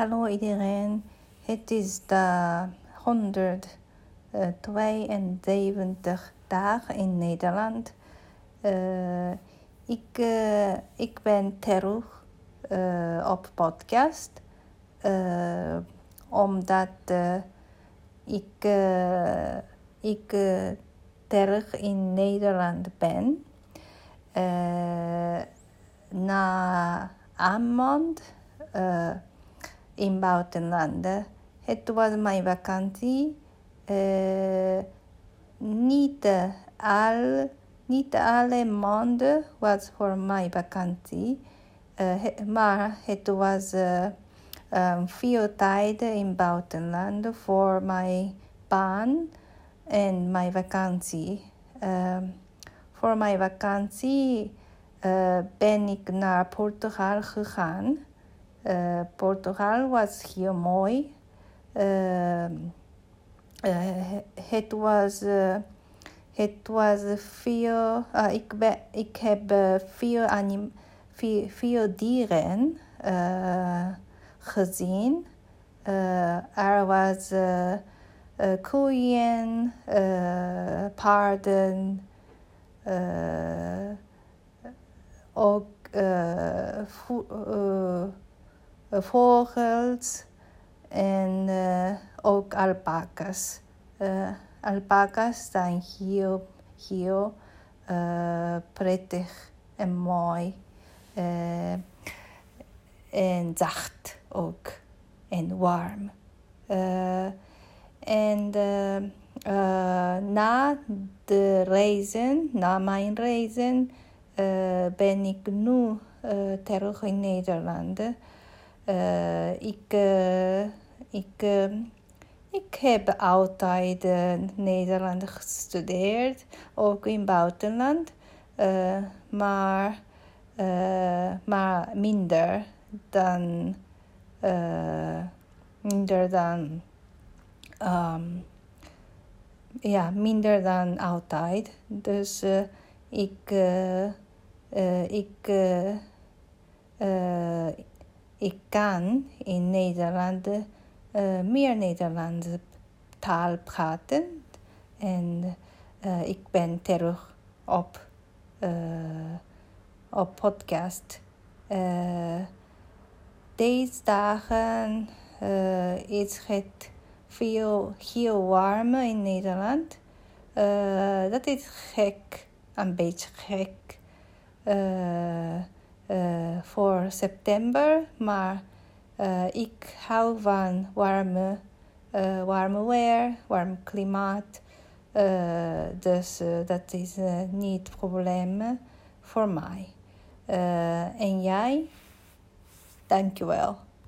Hallo iedereen, het is de 172 dagen in Nederland. Uh, ik, uh, ik ben terug uh, op podcast omdat ik, ik terug in Nederland ben. na een maand in buitenlanden. Het was mijn vakantie. Uh, niet, al, niet alle maanden was voor mijn vakantie. Uh, maar het was um, veel tijd in buitenland voor mijn baan en mijn vakantie. voor mijn vakantie ben ik naar Portugal gegaan. Uh, Portugal was heel mooi. Uh, het was, het was veel, ik, be, ik heb veel, anim, veel, veel dieren gezien. er was koeien, paarden, ook vogels en uh, ook alpaca's. Uh, alpaca's zijn heel, heel uh, prettig en mooi. en zacht ook. En warm. en na de reizen, na mijn reizen, ben ik nu terug in Nederland. Uh, ik, uh, ik, uh, ik heb altijd Nederland gestudeerd, ook in buitenland, maar, maar minder dan, minder dan, um, ja, minder dan altijd. Dus ik, ik, ik kan in Nederland uh, meer Nederlandse taal praten. En uh, ik ben terug op, uh, op podcast. deze dagen is het veel heel warm in Nederland. dat is gek, een beetje gek voor september. Maar uh, ik hou van warme, uh, warme weer, warm klimaat. dus dat is niet probleem voor mij. en jij? Dankjewel.